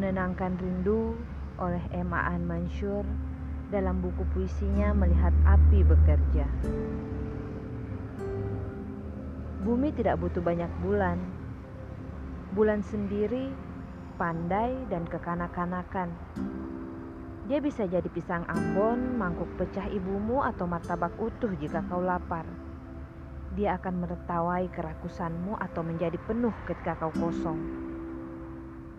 Menenangkan Rindu oleh Emma An Mansur dalam buku puisinya Melihat Api Bekerja. Bumi tidak butuh banyak bulan. Bulan sendiri pandai dan kekanak-kanakan. Dia bisa jadi pisang ambon, mangkuk pecah ibumu, atau martabak utuh jika kau lapar. Dia akan meretawai kerakusanmu atau menjadi penuh ketika kau kosong.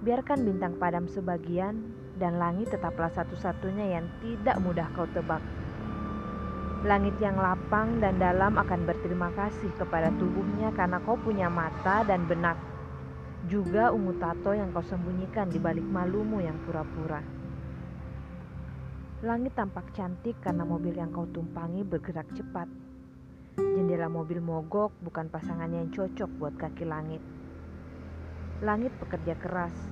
Biarkan bintang padam sebagian dan langit tetaplah satu-satunya yang tidak mudah kau tebak. Langit yang lapang dan dalam akan berterima kasih kepada tubuhnya karena kau punya mata dan benak. Juga ungu tato yang kau sembunyikan di balik malumu yang pura-pura. Langit tampak cantik karena mobil yang kau tumpangi bergerak cepat. Jendela mobil mogok bukan pasangan yang cocok buat kaki langit. Langit bekerja keras.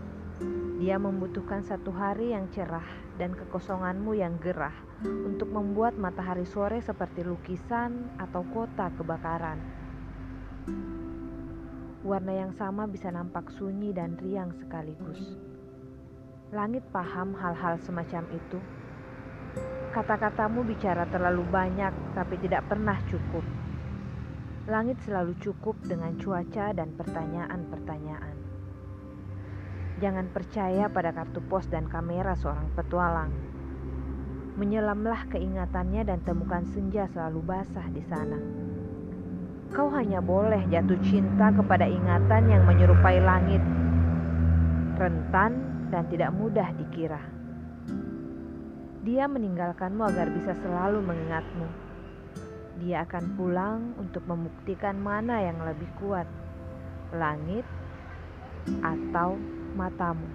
Dia membutuhkan satu hari yang cerah dan kekosonganmu yang gerah untuk membuat matahari sore seperti lukisan atau kota kebakaran. Warna yang sama bisa nampak sunyi dan riang sekaligus. Langit paham hal-hal semacam itu. Kata-katamu bicara terlalu banyak, tapi tidak pernah cukup. Langit selalu cukup dengan cuaca dan pertanyaan-pertanyaan. Jangan percaya pada kartu pos dan kamera seorang petualang. Menyelamlah keingatannya dan temukan senja selalu basah di sana. Kau hanya boleh jatuh cinta kepada ingatan yang menyerupai langit, rentan dan tidak mudah dikira. Dia meninggalkanmu agar bisa selalu mengingatmu. Dia akan pulang untuk membuktikan mana yang lebih kuat, langit atau matamu.